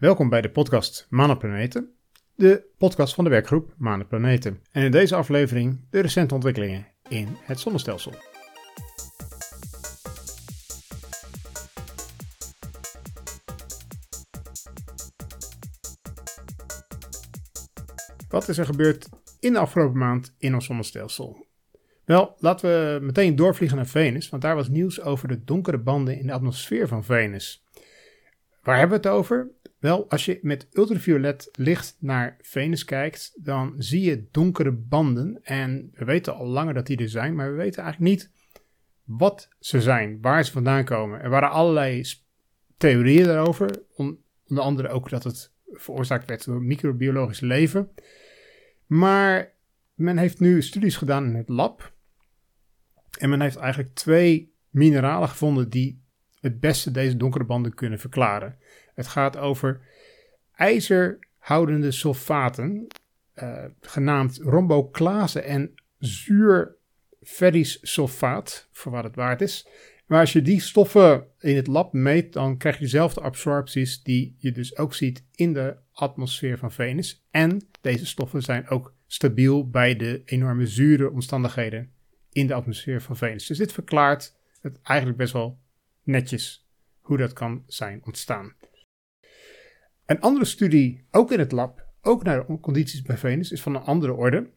Welkom bij de podcast Planeten, de podcast van de werkgroep Planeten. En in deze aflevering de recente ontwikkelingen in het zonnestelsel. Wat is er gebeurd in de afgelopen maand in ons zonnestelsel? Wel, laten we meteen doorvliegen naar Venus, want daar was nieuws over de donkere banden in de atmosfeer van Venus. Waar hebben we het over? Wel, als je met ultraviolet licht naar Venus kijkt, dan zie je donkere banden. En we weten al langer dat die er zijn, maar we weten eigenlijk niet wat ze zijn, waar ze vandaan komen. Er waren allerlei theorieën daarover, onder andere ook dat het veroorzaakt werd door microbiologisch leven. Maar men heeft nu studies gedaan in het lab. En men heeft eigenlijk twee mineralen gevonden die het beste deze donkere banden kunnen verklaren. Het gaat over ijzerhoudende sulfaten, uh, genaamd romboclase en zuurferrisch sulfaat, voor wat het waard is. Maar als je die stoffen in het lab meet, dan krijg je dezelfde absorpties die je dus ook ziet in de atmosfeer van Venus. En deze stoffen zijn ook stabiel bij de enorme zure omstandigheden in de atmosfeer van Venus. Dus dit verklaart het eigenlijk best wel netjes hoe dat kan zijn ontstaan. Een andere studie, ook in het lab, ook naar de condities bij Venus, is van een andere orde.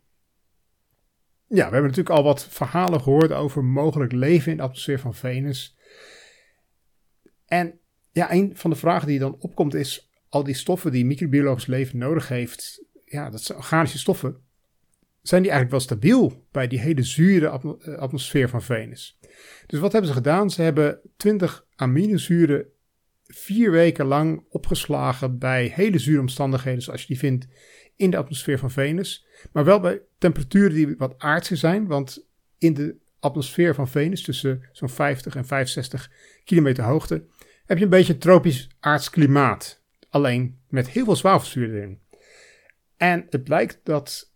Ja, we hebben natuurlijk al wat verhalen gehoord over mogelijk leven in de atmosfeer van Venus. En ja, een van de vragen die dan opkomt is: al die stoffen die microbiologisch leven nodig heeft, ja, dat zijn organische stoffen, zijn die eigenlijk wel stabiel bij die hele zure eh, atmosfeer van Venus? Dus wat hebben ze gedaan? Ze hebben 20 aminozuren vier weken lang opgeslagen bij hele zure omstandigheden, zoals je die vindt in de atmosfeer van Venus. Maar wel bij temperaturen die wat aardser zijn, want in de atmosfeer van Venus, tussen zo'n 50 en 65 kilometer hoogte, heb je een beetje een tropisch aards klimaat. Alleen met heel veel zwavelzuur erin. En het blijkt dat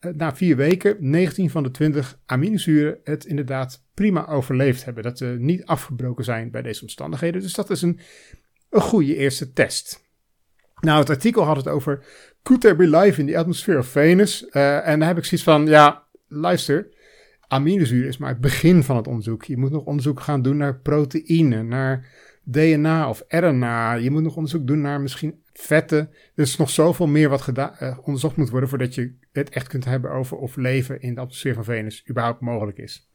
na vier weken 19 van de 20 aminozuren het inderdaad prima overleefd hebben. Dat ze niet afgebroken zijn bij deze omstandigheden. Dus dat is een, een goede eerste test. Nou, het artikel had het over Could there be life in the atmosphere of Venus? Uh, en daar heb ik zoiets van, ja, luister, aminozuren is maar het begin van het onderzoek. Je moet nog onderzoek gaan doen naar proteïne, naar DNA of RNA. Je moet nog onderzoek doen naar misschien vetten. Er is nog zoveel meer wat uh, onderzocht moet worden voordat je het echt kunt hebben over of leven in de atmosfeer van Venus überhaupt mogelijk is.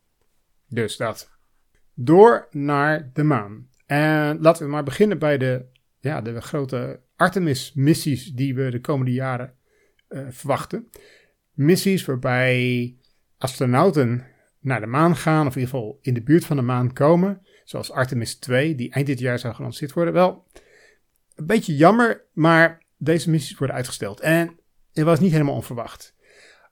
Dus dat. Door naar de maan. En laten we maar beginnen bij de, ja, de grote Artemis-missies die we de komende jaren uh, verwachten. Missies waarbij astronauten naar de maan gaan, of in ieder geval in de buurt van de maan komen. Zoals Artemis 2, die eind dit jaar zou gelanceerd worden. Wel, een beetje jammer, maar deze missies worden uitgesteld. En het was niet helemaal onverwacht.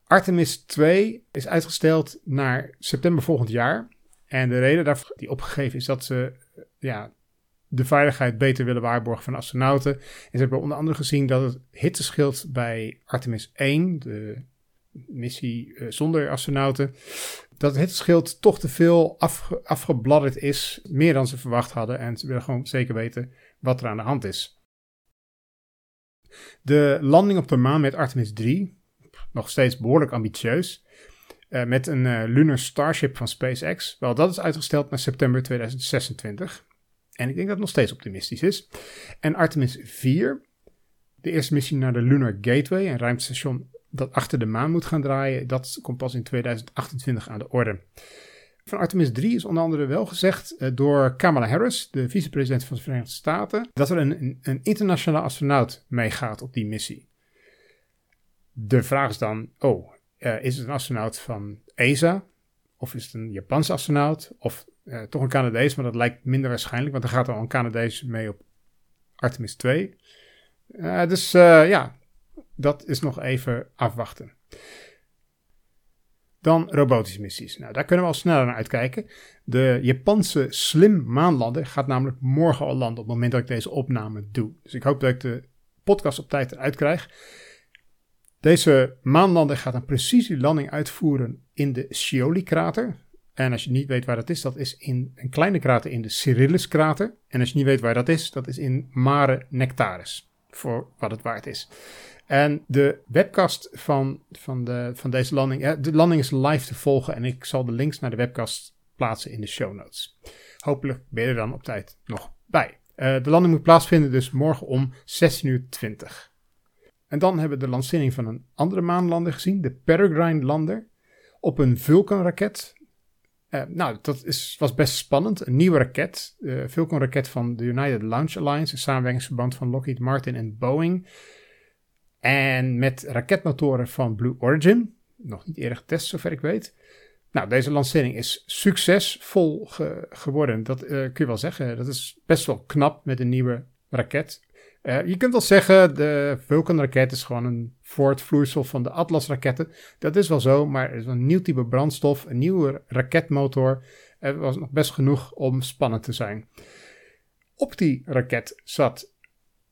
Artemis 2 is uitgesteld naar september volgend jaar. En de reden daarvoor die opgegeven is dat ze ja, de veiligheid beter willen waarborgen van astronauten. En ze hebben onder andere gezien dat het hitteschild bij Artemis 1, de missie uh, zonder astronauten, dat het hitteschild toch te veel afgebladderd is, meer dan ze verwacht hadden. En ze willen gewoon zeker weten wat er aan de hand is. De landing op de maan met Artemis 3, nog steeds behoorlijk ambitieus. Uh, met een uh, Lunar Starship van SpaceX. Wel, dat is uitgesteld naar september 2026. En ik denk dat het nog steeds optimistisch is. En Artemis 4, de eerste missie naar de Lunar Gateway, een ruimtestation dat achter de maan moet gaan draaien, dat komt pas in 2028 aan de orde. Van Artemis 3 is onder andere wel gezegd uh, door Kamala Harris, de vicepresident van de Verenigde Staten, dat er een, een, internationale astronaut meegaat op die missie. De vraag is dan, oh, uh, is het een astronaut van ESA? Of is het een Japanse astronaut? Of uh, toch een Canadees, maar dat lijkt minder waarschijnlijk, want er gaat al een Canadees mee op Artemis 2. dus ja, dat is nog even afwachten. Dan robotische missies. Nou, daar kunnen we al sneller naar uitkijken. De Japanse Slim maanlander gaat namelijk morgen al landen op het moment dat ik deze opname doe. Dus ik hoop dat ik de podcast op tijd eruit krijg. Deze maanlander gaat een precisielanding uitvoeren in de Scioli-krater. En als je niet weet waar dat is, dat is in een kleine krater in de Cyrillus-krater. En als je niet weet waar dat is, dat is in Mare Nectaris. Voor wat het waard is. En de webcast van, van, de, van deze landing, de landing is live te volgen en ik zal de links naar de webcast plaatsen in de show notes. Hopelijk ben je er dan op tijd nog bij. Uh, de landing moet plaatsvinden dus morgen om 16.20 uur. En dan hebben we de lancering van een andere maanlander gezien, de Peregrine lander, op een Vulcan-raket. Uh, nou, dat is, was best spannend. Een nieuwe raket, de Vulcan-raket van de United Launch Alliance, een samenwerkingsverband van Lockheed Martin en Boeing. En met raketmotoren van Blue Origin, nog niet eerder getest zover ik weet. Nou, deze lancering is succesvol geworden. Dat uh, kun je wel zeggen. Dat is best wel knap met een nieuwe raket. Je kunt wel zeggen, de Vulcan-raket is gewoon een voortvloeisel van de Atlas-raketten. Dat is wel zo, maar er is een nieuw type brandstof, een nieuwe raketmotor. Het was nog best genoeg om spannend te zijn. Op die raket zat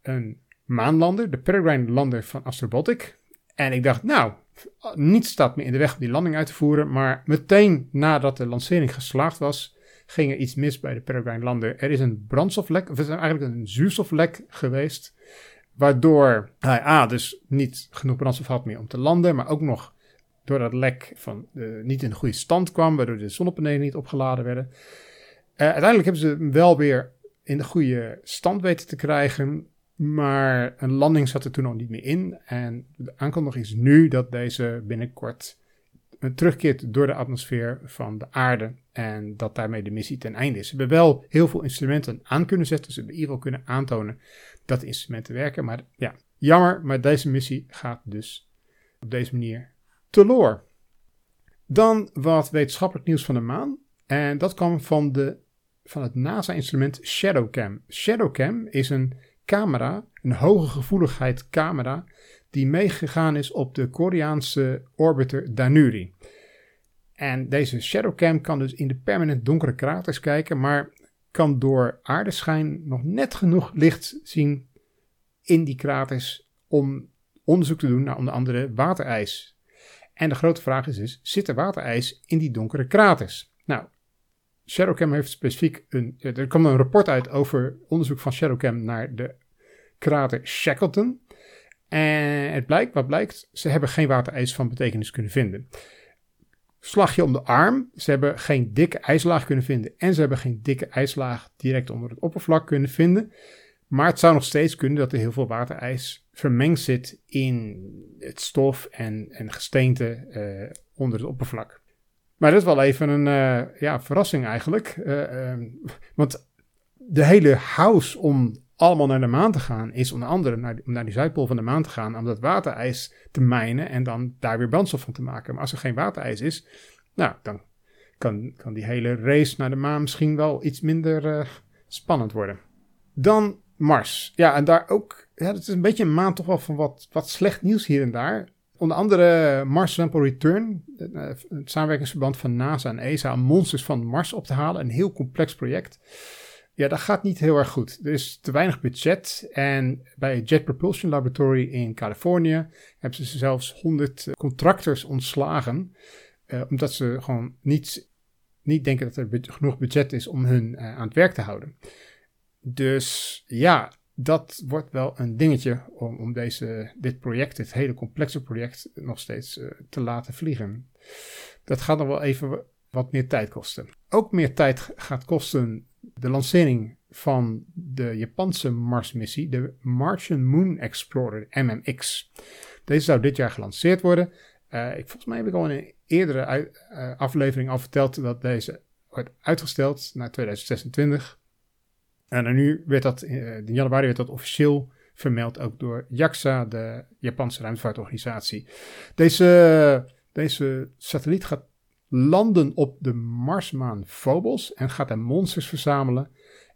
een maanlander, de Peregrine lander van Astrobotic. En ik dacht, nou, niets staat me in de weg om die landing uit te voeren. Maar meteen nadat de lancering geslaagd was, ging er iets mis bij de Peregrine lander. Er is een brandstoflek, of het is eigenlijk een zuurstoflek geweest. Waardoor hij A, dus niet genoeg brandstof had meer om te landen, maar ook nog door dat lek van, uh, niet in de goede stand kwam, waardoor de zonnepanelen niet opgeladen werden. Uh, uiteindelijk hebben ze hem wel weer in de goede stand weten te krijgen. Maar een landing zat er toen nog niet meer in. En de aankondiging is nu dat deze binnenkort terugkeert door de atmosfeer van de aarde. En dat daarmee de missie ten einde is. Ze hebben wel heel veel instrumenten aan kunnen zetten. Ze hebben in ieder geval kunnen aantonen dat de instrumenten werken. Maar ja, jammer. Maar deze missie gaat dus op deze manier teloor. Dan wat wetenschappelijk nieuws van de maan. En dat kwam van, de, van het NASA-instrument ShadowCam. ShadowCam is een camera, een hoge gevoeligheid camera, die meegegaan is op de Koreaanse orbiter Danuri. En deze shadowcam kan dus in de permanent donkere kraters kijken, maar kan door aardeschijn nog net genoeg licht zien in die kraters om onderzoek te doen naar onder andere waterijs. En de grote vraag is dus, zit er waterijs in die donkere kraters? Nou, Shadowcam heeft specifiek een. Er kwam een rapport uit over onderzoek van Shadowcam naar de krater Shackleton. En het blijkt, wat blijkt, ze hebben geen waterijs van betekenis kunnen vinden. Slagje om de arm, ze hebben geen dikke ijslaag kunnen vinden en ze hebben geen dikke ijslaag direct onder het oppervlak kunnen vinden. Maar het zou nog steeds kunnen dat er heel veel waterijs vermengd zit in het stof en, en gesteente uh, onder het oppervlak. Maar dat is wel even een uh, ja, verrassing eigenlijk. Uh, want de hele house om allemaal naar de maan te gaan, is onder andere naar, om naar die Zuidpool van de maan te gaan, om dat waterijs te mijnen en dan daar weer brandstof van te maken. Maar als er geen waterijs is, nou, dan kan, kan die hele race naar de maan misschien wel iets minder uh, spannend worden. Dan Mars. Ja, en daar ook, ja, is een beetje een maand toch wel van wat, wat slecht nieuws hier en daar. Onder andere Mars Sample Return, eh, het samenwerkingsverband van NASA en ESA, om monsters van Mars op te halen. Een heel complex project. Ja, dat gaat niet heel erg goed. Er is te weinig budget. En bij het Jet Propulsion Laboratory in Californië hebben ze zelfs 100 contractors ontslagen. Uh, omdat ze gewoon niet, niet denken dat er genoeg budget is om hun uh, aan het werk te houden. Dus ja, dat wordt wel een dingetje om, om deze, dit project, dit hele complexe project, nog steeds te laten vliegen. Dat gaat nog wel even wat meer tijd kosten. Ook meer tijd gaat kosten de lancering van de Japanse Marsmissie, de Martian Moon Explorer MMX. Deze zou dit jaar gelanceerd worden. Uh, ik, volgens mij heb ik al in een eerdere uh, aflevering al verteld dat deze wordt uitgesteld naar 2026. En nu werd dat, uh, in januari werd dat officieel vermeld ook door JAXA, de Japanse ruimtevaartorganisatie. Deze, deze satelliet gaat landen op de Marsmaan Phobos en gaat er monsters verzamelen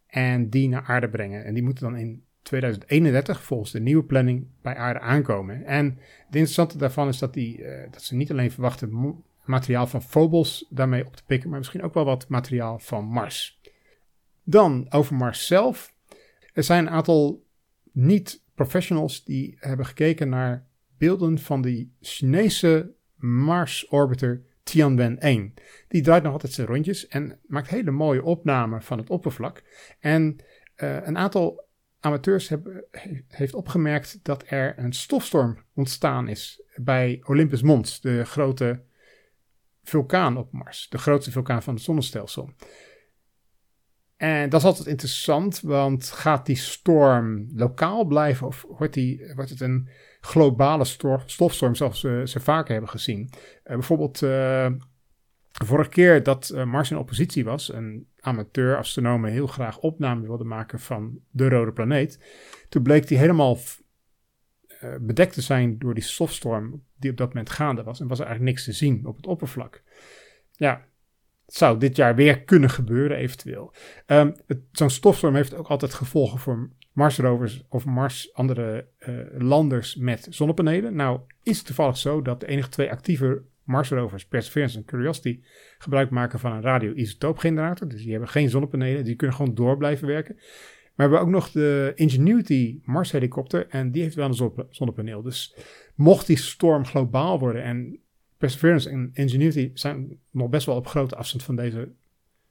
en die naar aarde brengen. En die moeten dan in 2031 volgens de nieuwe planning bij aarde aankomen. En het interessante daarvan is dat, die, uh, dat ze niet alleen verwachten materiaal van Phobos daarmee op te pikken, maar misschien ook wel wat materiaal van Mars. Dan over Mars zelf. Er zijn een aantal niet-professionals die hebben gekeken naar beelden van die Chinese Mars-orbiter Tianwen 1. Die draait nog altijd zijn rondjes en maakt hele mooie opnamen van het oppervlak. En uh, een aantal amateurs heeft opgemerkt dat er een stofstorm ontstaan is bij Olympus Mons, de grote vulkaan op Mars, de grootste vulkaan van het zonnestelsel. En dat is altijd interessant, want gaat die storm lokaal blijven of wordt, die, wordt het een globale stofstorm zoals we ze vaker hebben gezien? Uh, bijvoorbeeld uh, vorige keer dat uh, Mars in oppositie was, een amateur-astronomen heel graag opname wilde maken van de rode planeet, toen bleek die helemaal bedekt te zijn door die stofstorm die op dat moment gaande was en was er eigenlijk niks te zien op het oppervlak. Ja, zou dit jaar weer kunnen gebeuren, eventueel. Um, Zo'n stofstorm heeft ook altijd gevolgen voor Marsrovers of Mars, andere uh, landers met zonnepanelen. Nou, is het toevallig zo dat de enige twee actieve Marsrovers, Perseverance en Curiosity, gebruik maken van een radioisotoopgenerator. Dus die hebben geen zonnepanelen, die kunnen gewoon door blijven werken. Maar we hebben ook nog de Ingenuity Mars helikopter en die heeft wel een zonnepaneel. Dus mocht die storm globaal worden en Perseverance en Ingenuity zijn nog best wel op grote afstand van deze,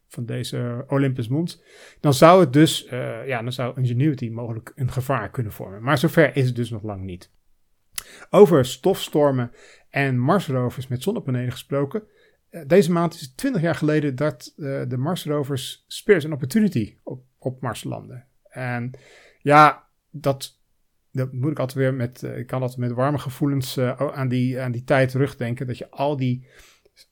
van deze Olympus Mons. Dan zou het dus, uh, ja, dan zou Ingenuity mogelijk een gevaar kunnen vormen. Maar zover is het dus nog lang niet. Over stofstormen en Marsrovers met zonnepanelen gesproken. Uh, deze maand is het 20 jaar geleden dat uh, de Marsrovers Spirit and Opportunity op, op Mars landen. En ja, dat dat moet ik altijd weer met, uh, ik kan altijd met warme gevoelens uh, aan, die, aan die tijd terugdenken. Dat je al die,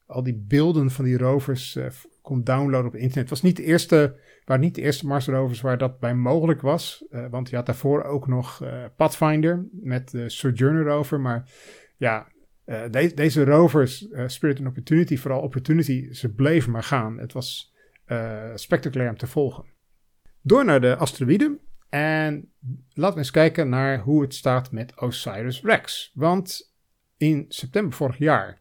al die beelden van die rovers uh, kon downloaden op internet. Het was niet de eerste, waren niet de eerste Mars rovers waar dat bij mogelijk was. want je had daarvoor ook nog Pathfinder met de Sojourner rover. Maar ja, de, deze rovers, Spirit and Opportunity, vooral Opportunity, ze bleven maar gaan. Het was spectaculair om te volgen. Door naar de asteroïden. En laten we eens kijken naar hoe het staat met OSIRIS-REx. Want in september vorig jaar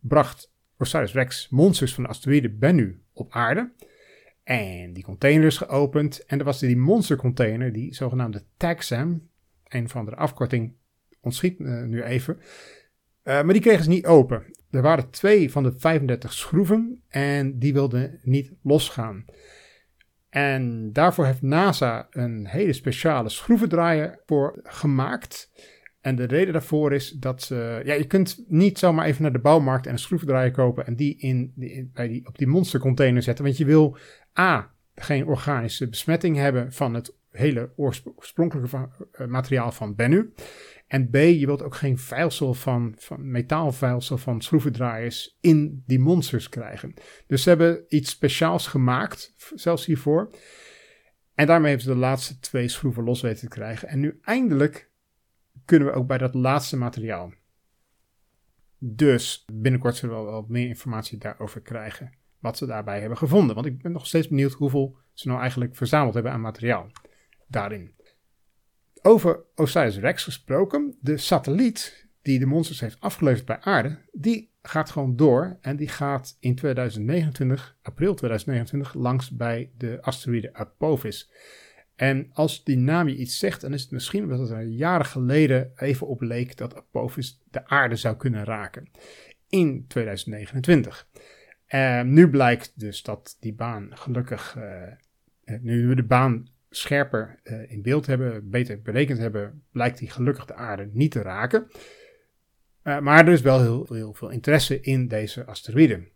bracht OSIRIS-REx monsters van de asteroïde Bennu op aarde. En die container is geopend. En er was die monstercontainer, die zogenaamde TAGSAM. Een van de afkorting ontschiet uh, nu even. Uh, maar die kregen ze niet open. Er waren twee van de 35 schroeven en die wilden niet losgaan. En daarvoor heeft NASA een hele speciale schroevendraaier voor gemaakt. En de reden daarvoor is dat. Ja, je kunt niet zomaar even naar de bouwmarkt en een schroevendraaier kopen en die, in, die, bij die op die monstercontainer zetten. Want je wil A. geen organische besmetting hebben van het hele oorspronkelijke eh, materiaal van Bennu. En B, je wilt ook geen vuilsel van, van metaalvuilsel van schroevendraaiers in die monsters krijgen. Dus ze hebben iets speciaals gemaakt, zelfs hiervoor. En daarmee hebben ze de laatste twee schroeven los weten te krijgen. En nu eindelijk kunnen we ook bij dat laatste materiaal. Dus binnenkort zullen we wel wat meer informatie daarover krijgen. Wat ze daarbij hebben gevonden. Want ik ben nog steeds benieuwd hoeveel ze nou eigenlijk verzameld hebben aan materiaal daarin. Over Osiris-Rex gesproken, de satelliet die de monsters heeft afgeleverd bij aarde, die gaat gewoon door en die gaat in 2029, april 2029, langs bij de asteroïde Apophis. En als die naam je iets zegt, dan is het misschien omdat het er jaren geleden even op leek dat Apophis de aarde zou kunnen raken. In 2029. Uh, nu blijkt dus dat die baan gelukkig, uh, nu we de baan scherper uh, in beeld hebben, beter berekend hebben, blijkt die gelukkig de aarde niet te raken. Uh, maar er is wel heel, heel, veel interesse in deze asteroïden.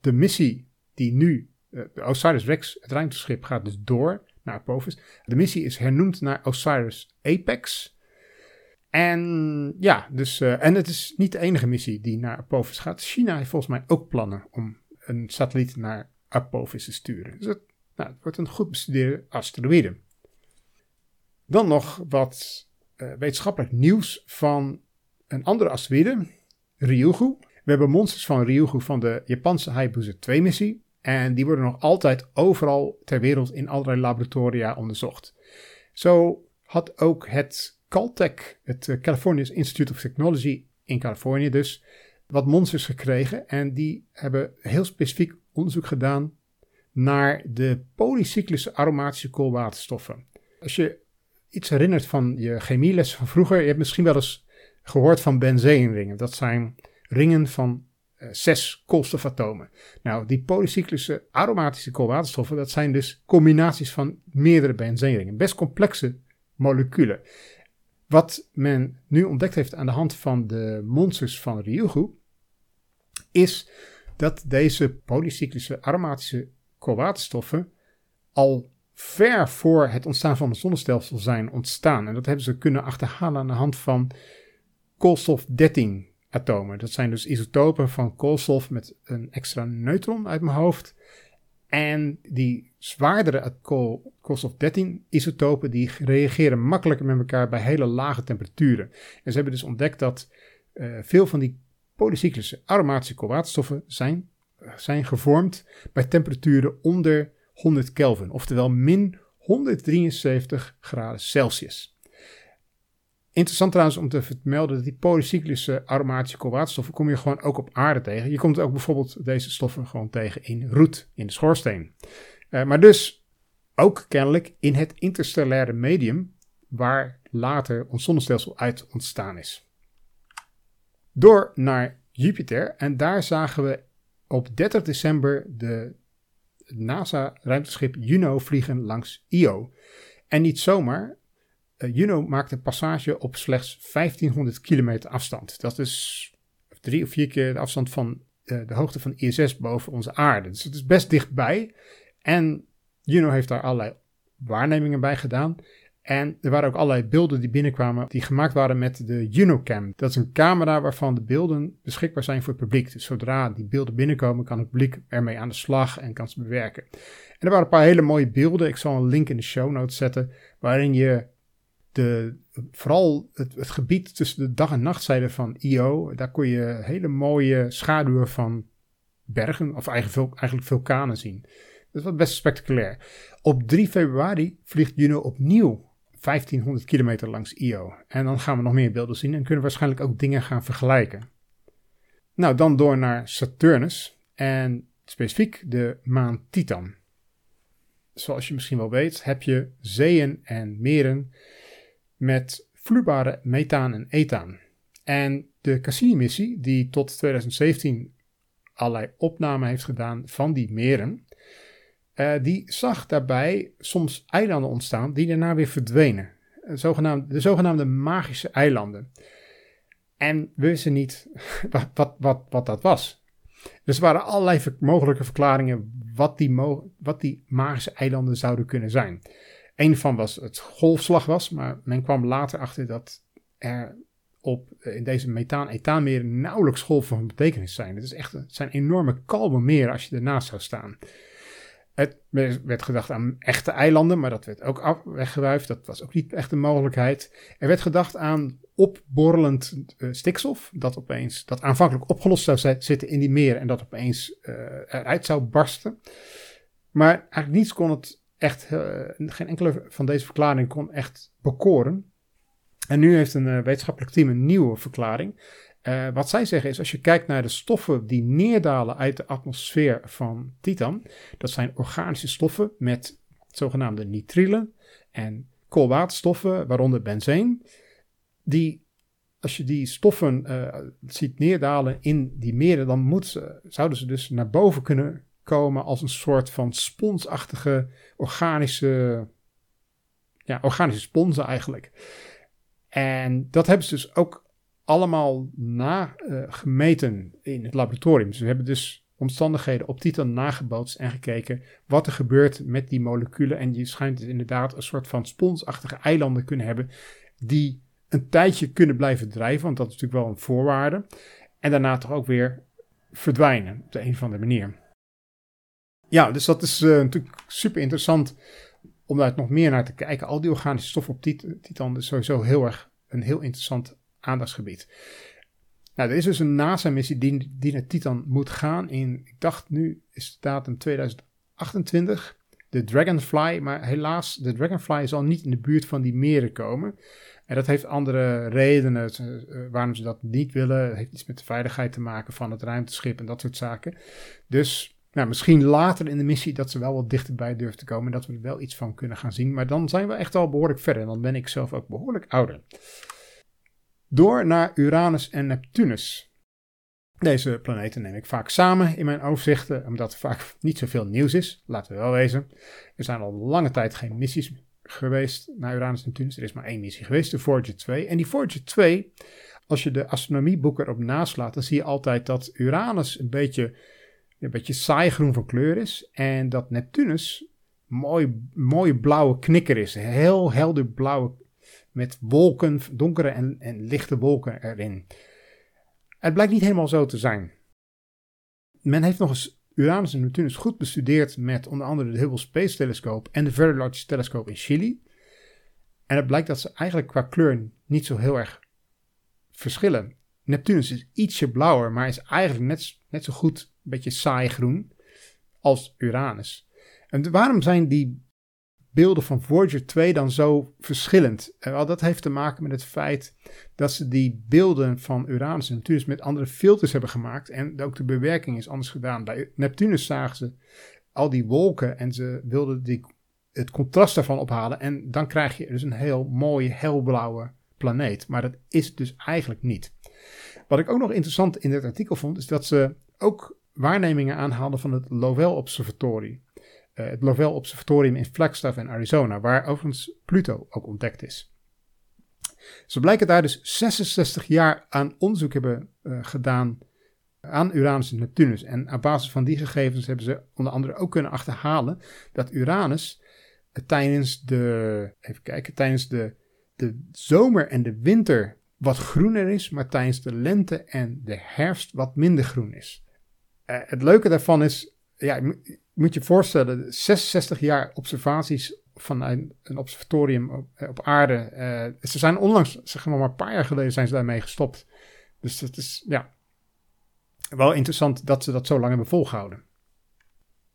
De missie die nu, uh, de OSIRIS-REx, het ruimteschip, gaat dus door naar Apophis. De missie is hernoemd naar OSIRIS Apex. En ja, dus, en het is niet de enige missie die naar Apophis gaat. China heeft volgens mij ook plannen om een satelliet naar Apophis te sturen. Dus nou, het wordt een goed bestudeerde asteroïde. Dan nog wat uh, wetenschappelijk nieuws van een andere asteroïde, Ryugu. We hebben monsters van Ryugu van de Japanse Hayabusa 2-missie. En die worden nog altijd overal ter wereld in allerlei laboratoria onderzocht. Zo had ook het Caltech, het eh, California Institute of Technology in Californië dus, wat monsters gekregen. En die hebben heel specifiek onderzoek gedaan naar de polycyclische aromatische koolwaterstoffen. Als je iets herinnert van je chemieles van vroeger, je hebt misschien wel eens gehoord van benzeenringen. Dat zijn ringen van uh, zes koolstofatomen. Nou, die polycyclische aromatische koolwaterstoffen, dat zijn dus combinaties van meerdere benzeenringen. Best complexe moleculen. Wat men nu ontdekt heeft aan de hand van de monsters van Ryugu, is dat deze polycyclische aromatische koolwaterstoffen al ver voor het ontstaan van het zonnestelsel zijn ontstaan. En dat hebben ze kunnen achterhalen aan de hand van koolstof-13 atomen. Dat zijn dus isotopen van koolstof met een extra neutron uit mijn hoofd. En die zwaardere koolstof-13 isotopen die reageren makkelijker met elkaar bij hele lage temperaturen. En ze hebben dus ontdekt dat uh, veel van die polycyclische aromatische koolwaterstoffen zijn, zijn gevormd bij temperaturen onder 100 Kelvin, oftewel min 173 graden Celsius. Interessant trouwens om te vermelden dat die polycyclische aromatische koolwaterstoffen kom je gewoon ook op aarde tegen. Je komt ook bijvoorbeeld deze stoffen gewoon tegen in roet, in de schoorsteen. Uh, maar dus ook kennelijk in het interstellaire medium waar later ons zonnestelsel uit ontstaan is. Door naar Jupiter en daar zagen we op 30 december de NASA-ruimteschip Juno vliegen langs Io. En niet zomaar, uh, Juno maakte passage op slechts 1500 kilometer afstand. Dat is drie of vier keer de afstand van uh, de hoogte van ISS boven onze aarde. Dus het is best dichtbij. En Juno heeft daar allerlei waarnemingen bij gedaan. En er waren ook allerlei beelden die binnenkwamen die gemaakt waren met de Junocam. Dat is een camera waarvan de beelden beschikbaar zijn voor het publiek. Dus zodra die beelden binnenkomen kan het publiek ermee aan de slag en kan ze bewerken. En er waren een paar hele mooie beelden. Ik zal een link in de show notes zetten waarin je de, vooral het, gebied tussen de dag- en nachtzijde van Io, daar kon je hele mooie schaduwen van bergen, of eigenlijk, eigenlijk vulkanen zien. Dat was best spectaculair. Op 3 februari vliegt Juno opnieuw 1500 kilometer langs Io. En dan gaan we nog meer beelden zien en kunnen we waarschijnlijk ook dingen gaan vergelijken. Nou, dan door naar Saturnus en specifiek de maan Titan. Zoals je misschien wel weet, heb je zeeën en meren met vloeibare methaan en ethaan. En de Cassini-missie, die tot 2017 allerlei opnamen heeft gedaan van die meren, uh, die zag daarbij soms eilanden ontstaan die daarna weer verdwenen. Zogenaamde, de zogenaamde magische eilanden. En we wisten niet wat, wat, wat, wat dat was. Dus er waren allerlei mogelijke verklaringen wat die, wat die magische eilanden zouden kunnen zijn. Een van was het golfslag was, maar men kwam later achter dat er op, in deze methaan-ethaanmeren nauwelijks golven van betekenis zijn. Het, is echt, het zijn enorme kalme meren als je ernaast zou staan. Het werd gedacht aan echte eilanden, maar dat werd ook weggewuifd. Dat was ook niet echt een mogelijkheid. Er werd gedacht aan opborrelend uh, stikstof, dat opeens, dat aanvankelijk opgelost zou zitten in die meren en dat opeens uh, eruit zou barsten. Maar eigenlijk niets kon het echt, uh, geen enkele van deze verklaringen kon echt bekoren. En nu heeft een wetenschappelijk team een nieuwe verklaring. Uh, wat zij zeggen is, als je kijkt naar de stoffen die neerdalen uit de atmosfeer van Titan, dat zijn organische stoffen met zogenaamde nitrielen en koolwaterstoffen, waaronder benzeen, die als je die stoffen uh, ziet neerdalen in die meren, dan zouden ze dus naar boven kunnen komen als een soort van sponsachtige organische, ja, organische sponsen eigenlijk. En dat hebben ze dus ook allemaal nagemeten uh, in het laboratorium. Dus we hebben dus omstandigheden op Titan nagebootst en gekeken wat er gebeurt met die moleculen. En je schijnt dus inderdaad een soort van sponsachtige eilanden kunnen hebben die een tijdje kunnen blijven drijven, want dat is natuurlijk wel een voorwaarde. En daarna toch ook weer verdwijnen op de een of andere manier. Ja, dus dat is uh, natuurlijk super interessant om daar nog meer naar te kijken. Al die organische stoffen op Titan is sowieso heel erg een heel interessant aandachtsgebied. Nou, er is dus een NASA-missie die, die naar Titan moet gaan in, ik dacht nu is de datum 2028, de Dragonfly. Maar helaas, de Dragonfly zal niet in de buurt van die meren komen. En dat heeft andere redenen uh, waarom ze dat niet willen. Het heeft iets met de veiligheid te maken van het ruimteschip en dat soort zaken. Dus nou, misschien later in de missie dat ze wel wat dichterbij durven te komen. En dat we er wel iets van kunnen gaan zien. Maar dan zijn we echt al behoorlijk verder. En dan ben ik zelf ook behoorlijk ouder. Door naar Uranus en Neptunus. Deze planeten neem ik vaak samen in mijn overzichten, omdat er vaak niet zoveel nieuws is. Laten we wel wezen. Er zijn al lange tijd geen missies geweest naar Uranus en Neptunus. Er is maar één missie geweest, de Voyager 2. En die Voyager 2, als je de astronomieboeken erop naslaat, dan zie je altijd dat Uranus een beetje, een beetje saai groen van kleur is. En dat Neptunus mooi, mooie blauwe knikker is. Heel helder blauwe, met wolken, donkere en, en lichte wolken erin. Het blijkt niet helemaal zo te zijn. Men heeft nog eens Uranus en Neptunus goed bestudeerd met onder andere de Hubble Space Telescope en de Very Large Telescope in Chili. En het blijkt dat ze eigenlijk qua kleur niet zo heel erg verschillen. Neptunus is ietsje blauwer, maar is eigenlijk net, net zo goed een beetje saai groen als Uranus. En waarom zijn die beelden van Voyager 2 dan zo verschillend? Dat heeft te maken met het feit dat ze die beelden van Uranus en Neptunus met andere filters hebben gemaakt. En ook de bewerking is anders gedaan. Bij Neptunus zagen ze al die wolken en ze wilden die, het contrast daarvan ophalen. En dan krijg je dus een heel mooie, helblauwe planeet. Maar dat is dus eigenlijk niet. Wat ik ook nog interessant in dit artikel vond, is dat ze ook waarnemingen aanhaalden van het Lowell Observatory. Uh, het Lowell Observatorium in Flagstaff in Arizona, waar overigens Pluto ook ontdekt is. Ze blijken daar dus 66 jaar aan onderzoek hebben uh, gedaan aan Uranus en Neptunus. En op basis van die gegevens hebben ze onder andere ook kunnen achterhalen dat Uranus tijdens de, even kijken, tijdens de, de zomer en de winter wat groener is, maar tijdens de lente en de herfst wat minder groen is. Het leuke daarvan is, ja, moet je voorstellen, 66 jaar observaties van een, een observatorium op, eh, aarde. Uh, ze zijn onlangs, zeg maar, maar een paar jaar geleden zijn ze daarmee gestopt. Dus het is, ja, wel interessant dat ze dat zo lang hebben volgehouden.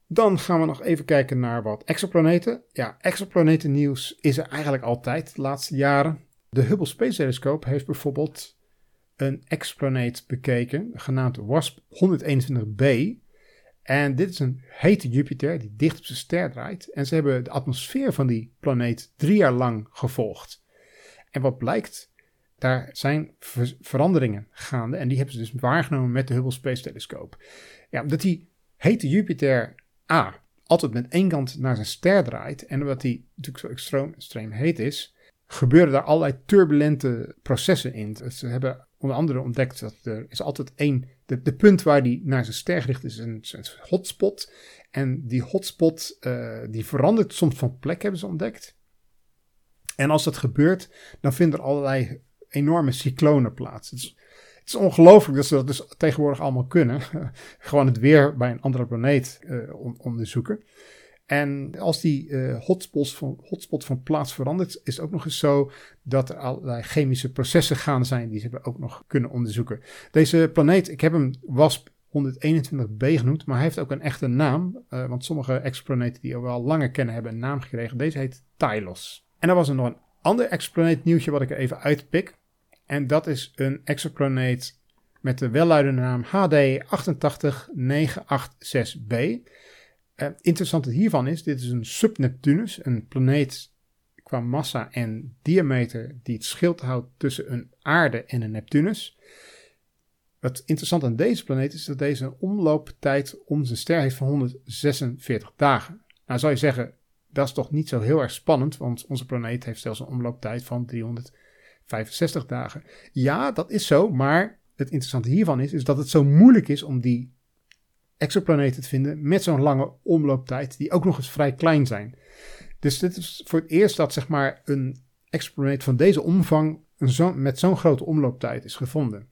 Dan gaan we nog even kijken naar wat exoplaneten. Ja, exoplaneten nieuws is er eigenlijk altijd de laatste jaren. De Hubble Space Telescope heeft bijvoorbeeld een exoplaneet bekeken, genaamd WASP 121b. En dit is een hete Jupiter die dicht op zijn ster draait. En ze hebben de atmosfeer van die planeet drie jaar lang gevolgd. En wat blijkt, daar zijn veranderingen gaande. En die hebben ze dus waargenomen met de Hubble Space Telescope. Ja, omdat die hete Jupiter A altijd met één kant naar zijn ster draait. En omdat die natuurlijk zo extreem, extreem heet is, gebeuren daar allerlei turbulente processen in. Ze hebben onder andere ontdekt dat er is altijd één, de, punt waar die naar zijn ster gericht is, een, een hotspot. En die hotspot uh, die verandert soms van plek, hebben ze ontdekt. En als dat gebeurt, dan vinden er allerlei enorme cyclonen plaats. Het is, het is ongelooflijk dat ze dat dus tegenwoordig allemaal kunnen. Gewoon het weer bij een andere planeet uh, onderzoeken. En als die hotspots van, hotspot van plaats verandert, is het ook nog eens zo dat er allerlei chemische processen gaan zijn die ze hebben ook nog kunnen onderzoeken. Deze planeet, ik heb hem WASP 121b genoemd, maar hij heeft ook een echte naam. Uh, want sommige exoplaneten die we al langer kennen hebben een naam gekregen. Deze heet Tylos. En dan was er nog een ander exoplaneet nieuwtje wat ik er even uitpik. En dat is een exoplaneet met de welluidende naam HD 88986b. Uh, interessante hiervan is, dit is een subneptunus, een planeet qua massa en diameter die het schild houdt tussen een aarde en een Neptunus. Wat interessant aan deze planeet is dat deze een omlooptijd om zijn ster heeft van 146 dagen. Nou zou je zeggen, dat is toch niet zo heel erg spannend, want onze planeet heeft zelfs een omlooptijd van 365 dagen. Ja, dat is zo, maar het interessante hiervan is, is dat het zo moeilijk is om die exoplaneten te vinden met zo'n lange omlooptijd, die ook nog eens vrij klein zijn. Dus dit is voor het eerst dat zeg maar, een exoplaneet van deze omvang zo met zo'n grote omlooptijd is gevonden.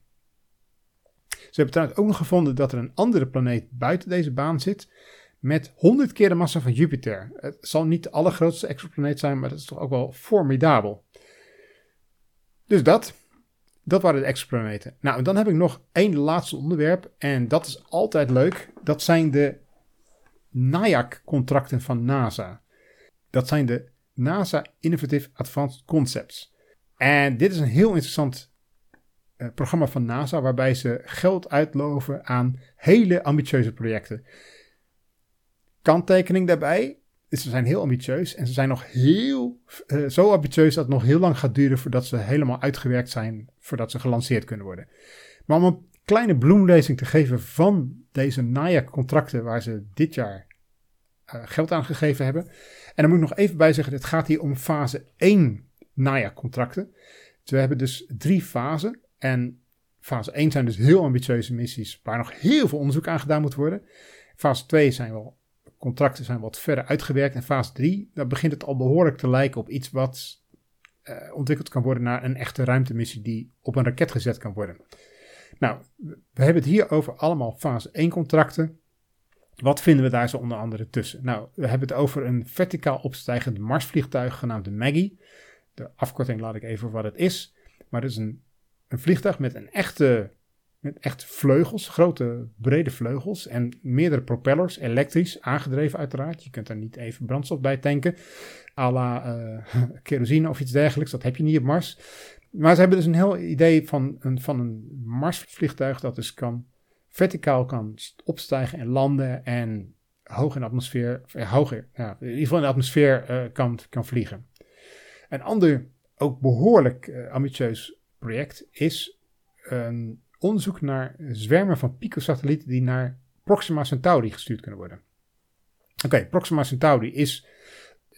Ze hebben trouwens ook nog gevonden dat er een andere planeet buiten deze baan zit met 100 keer de massa van Jupiter. Het zal niet de allergrootste exoplaneet zijn, maar dat is toch ook wel formidabel. Dus dat. Dat waren de exoplaneten. Nou, dan heb ik nog één laatste onderwerp. En dat is altijd leuk. Dat zijn de NIAC-contracten van NASA. Dat zijn de NASA Innovative Advanced Concepts. En dit is een heel interessant uh, programma van NASA waarbij ze geld uitloven aan hele ambitieuze projecten. Kanttekening daarbij, ze zijn heel ambitieus en ze zijn nog heel, uh, zo ambitieus dat het nog heel lang gaat duren voordat ze helemaal uitgewerkt zijn, voordat ze gelanceerd kunnen worden. Maar om een kleine bloemlezing te geven van deze NAIA-contracten waar ze dit jaar uh, geld aan gegeven hebben. En dan moet ik nog even bij zeggen, het gaat hier om fase 1 NAIA-contracten. Dus we hebben dus drie fasen. En fase 1 zijn dus heel ambitieuze missies waar nog heel veel onderzoek aan gedaan moet worden. Fase 2 zijn wel contracten zijn wat verder uitgewerkt. En fase 3, daar begint het al behoorlijk te lijken op iets wat uh, ontwikkeld kan worden naar een echte ruimtemissie die op een raket gezet kan worden. Nou, we hebben het hier over allemaal fase 1 contracten. Wat vinden we daar zo onder andere tussen? Nou, we hebben het over een verticaal opstijgend Marsvliegtuig genaamd de Maggie. De afkorting laat ik even wat het is. Maar het is een, een vliegtuig met een echte, met echt vleugels, grote brede vleugels en meerdere propellers, elektrisch aangedreven uiteraard. Je kunt er niet even brandstof bij tanken, à la uh, kerosine of iets dergelijks. Dat heb je niet op Mars. Maar ze hebben dus een heel idee van een, van een Marsvliegtuig dat dus kan verticaal kan opstijgen en landen en hoog in de atmosfeer, eh, hoger, in ieder geval in de atmosfeer uh, kan, kan vliegen. Een ander, ook behoorlijk ambitieus project is een onderzoek naar zwermen van picosatellieten die naar Proxima Centauri gestuurd kunnen worden. Oké, Proxima Centauri is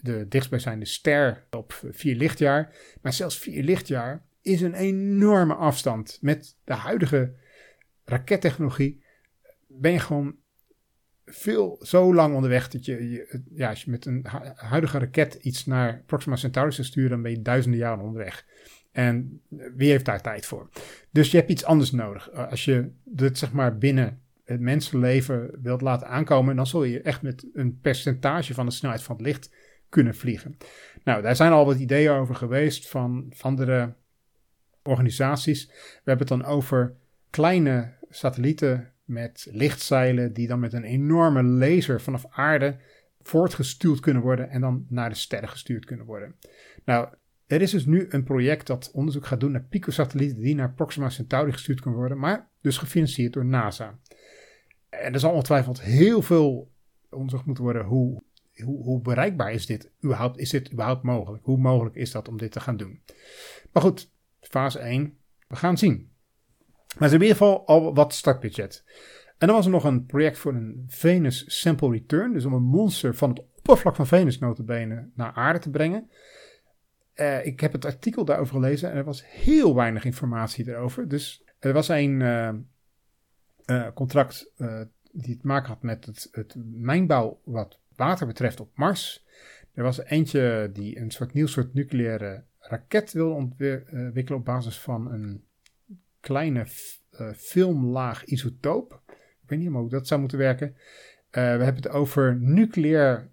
de dichtstbijzijnde ster op vier lichtjaar. Maar zelfs vier lichtjaar is een enorme afstand. Met de huidige rakettechnologie ben je gewoon veel zo lang onderweg dat je, ja, als je met een huidige raket iets naar Proxima Centauri zou sturen, dan ben je duizenden jaren onderweg. En wie heeft daar tijd voor? Dus je hebt iets anders nodig. Eh, als je dit zeg maar binnen het mensenleven wilt laten aankomen, dan zul je echt met een percentage van de snelheid van het licht kunnen vliegen. Nou, daar zijn al wat ideeën over geweest van andere organisaties. We hebben het dan over kleine satellieten met lichtzeilen die dan met een enorme laser vanaf aarde voortgestuurd kunnen worden en dan naar de sterren gestuurd kunnen worden. Nou, er is dus nu een project dat onderzoek gaat doen naar picosatellieten die naar Proxima Centauri gestuurd kunnen worden, maar dus gefinancierd door NASA. En er zal ongetwijfeld heel veel onderzoek moeten worden hoe, hoe, hoe bereikbaar is dit überhaupt, is dit überhaupt mogelijk? Hoe mogelijk is dat om dit te gaan doen? Maar goed, fase 1, we gaan zien. Maar ze hebben in ieder geval al wat startbudget. En dan was er nog een project voor een Venus Sample Return. Dus om een monster van het oppervlak van Venus notabene naar aarde te brengen. Uh, ik heb het artikel daarover gelezen en er was heel weinig informatie erover. Dus er was een uh, uh, contract die te maken had met het, het, mijnbouw wat water betreft op Mars. Er was eentje die een soort nieuw soort nucleaire raket wilde ontwikkelen op basis van een kleine filmlaag isotoop. Ik weet niet hoe dat zou moeten werken. We hebben het over nucleair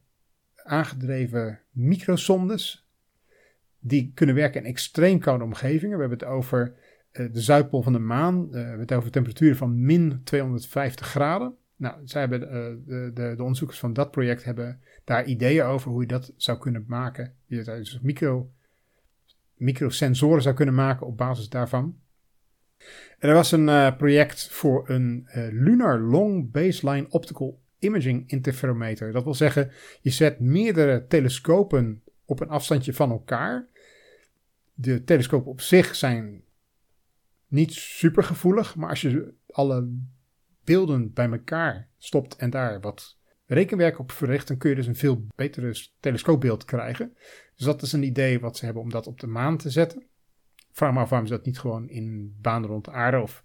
aangedreven microsondes. Die kunnen werken in extreem koude omgevingen. We hebben het over uh, de Zuidpool van de maan. we hebben het over temperaturen van min 250 graden. Nou, zij hebben, de, de, de, onderzoekers van dat project hebben daar ideeën over hoe je dat zou kunnen maken. Je dus micro, microsensoren zou kunnen maken op basis daarvan er was een project voor een Lunar Long Baseline Optical Imaging Interferometer. Dat wil zeggen, je zet meerdere telescopen op een afstandje van elkaar. De telescopen op zich zijn niet super gevoelig, maar als je alle beelden bij elkaar stopt en daar wat rekenwerk op verricht, dan kun je dus een veel betere telescoopbeeld krijgen. Dus dat is een idee wat ze hebben om dat op de maan te zetten vraag me af waarom ze dat niet gewoon in banen rond de aarde of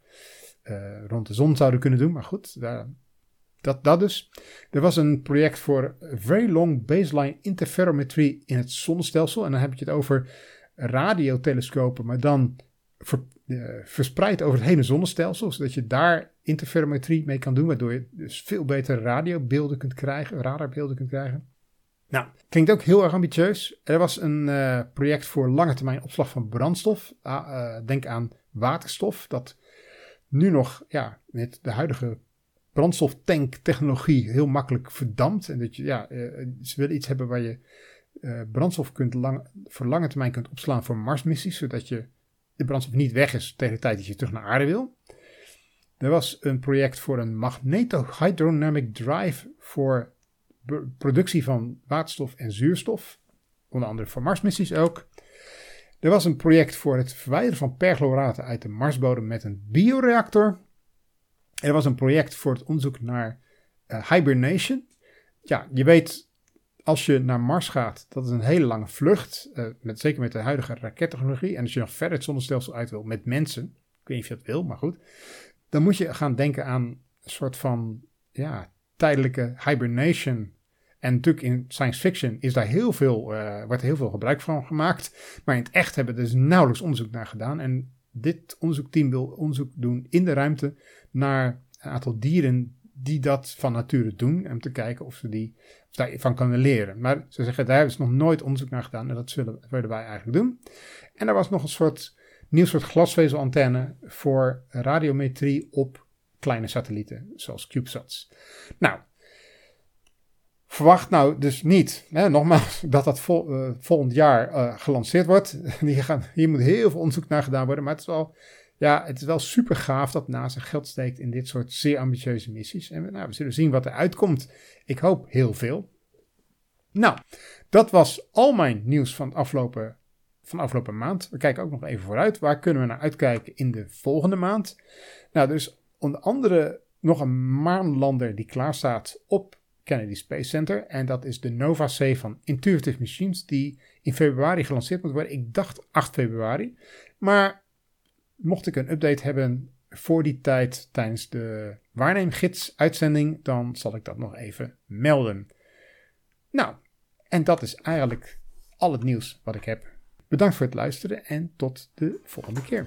uh, rond de zon zouden kunnen doen. Maar goed, daar, dat, dat dus. Er was een project voor Very Long Baseline Interferometry in het zonnestelsel. En dan heb je het over radiotelescopen, maar dan uh, verspreid over het hele zonnestelsel. Zodat je daar interferometrie mee kan doen, waardoor je dus veel betere radiobeelden kunt krijgen, radarbeelden kunt krijgen. Nou, klinkt ook heel erg ambitieus. Er was een uh, project voor lange termijn opslag van brandstof. Uh, denk aan waterstof, dat nu nog ja, met de huidige brandstoftanktechnologie heel makkelijk verdampt. En dat je, ja, uh, ze willen iets hebben waar je brandstof kunt lang, voor lange termijn kunt opslaan voor Marsmissies, zodat je de brandstof niet weg is tegen de tijd dat je terug naar aarde wil. Er was een project voor een magnetohydrodynamic drive voor productie van waterstof en zuurstof. Onder andere voor Marsmissies ook. Er was een project voor het verwijderen van perchloraten uit de Marsbodem met een bioreactor. Er was een project voor het onderzoek naar uh, hibernation. Ja, je weet, als je naar Mars gaat, dat is een hele lange vlucht. Uh, met, zeker met de huidige rakettechnologie. En als je nog verder het zonnestelsel uit wil met mensen. Ik weet niet of je dat wil, maar goed. Dan moet je gaan denken aan een soort van ja, tijdelijke hibernation. En natuurlijk in science fiction is daar heel veel, uh, wordt heel veel gebruik van gemaakt. Maar in het echt hebben we dus nauwelijks onderzoek naar gedaan. En dit onderzoekteam wil onderzoek doen in de ruimte naar een aantal dieren die dat van nature doen. Om te kijken of ze die of daarvan kunnen leren. Maar ze zeggen, daar hebben ze nog nooit onderzoek naar gedaan. En dat zullen, willen wij eigenlijk doen. En er was nog een soort nieuw soort glasvezelantenne voor radiometrie op kleine satellieten, zoals CubeSats. Nou, verwacht nou dus niet, hè, nogmaals, dat dat vol, uh, volgend jaar uh, gelanceerd wordt. Hier, gaan, hier moet heel veel onderzoek naar gedaan worden, maar het is wel, ja, het is wel super gaaf dat NASA geld steekt in dit soort zeer ambitieuze missies. En nou, we zullen zien wat er uitkomt. Ik hoop heel veel. Nou, dat was al mijn nieuws van, afgelopen, van afgelopen maand. We kijken ook nog even vooruit. Waar kunnen we naar uitkijken in de volgende maand? Nou, dus onder andere nog een maanlander die klaar staat op Kennedy Space Center. En dat is de Nova C van Intuitive Machines, die in februari gelanceerd moet worden. Ik dacht 8 februari. Maar mocht ik een update hebben voor die tijd tijdens de waarneemgids-uitzending, dan zal ik dat nog even melden. Nou, en dat is eigenlijk al het nieuws wat ik heb. Bedankt voor het luisteren en tot de volgende keer.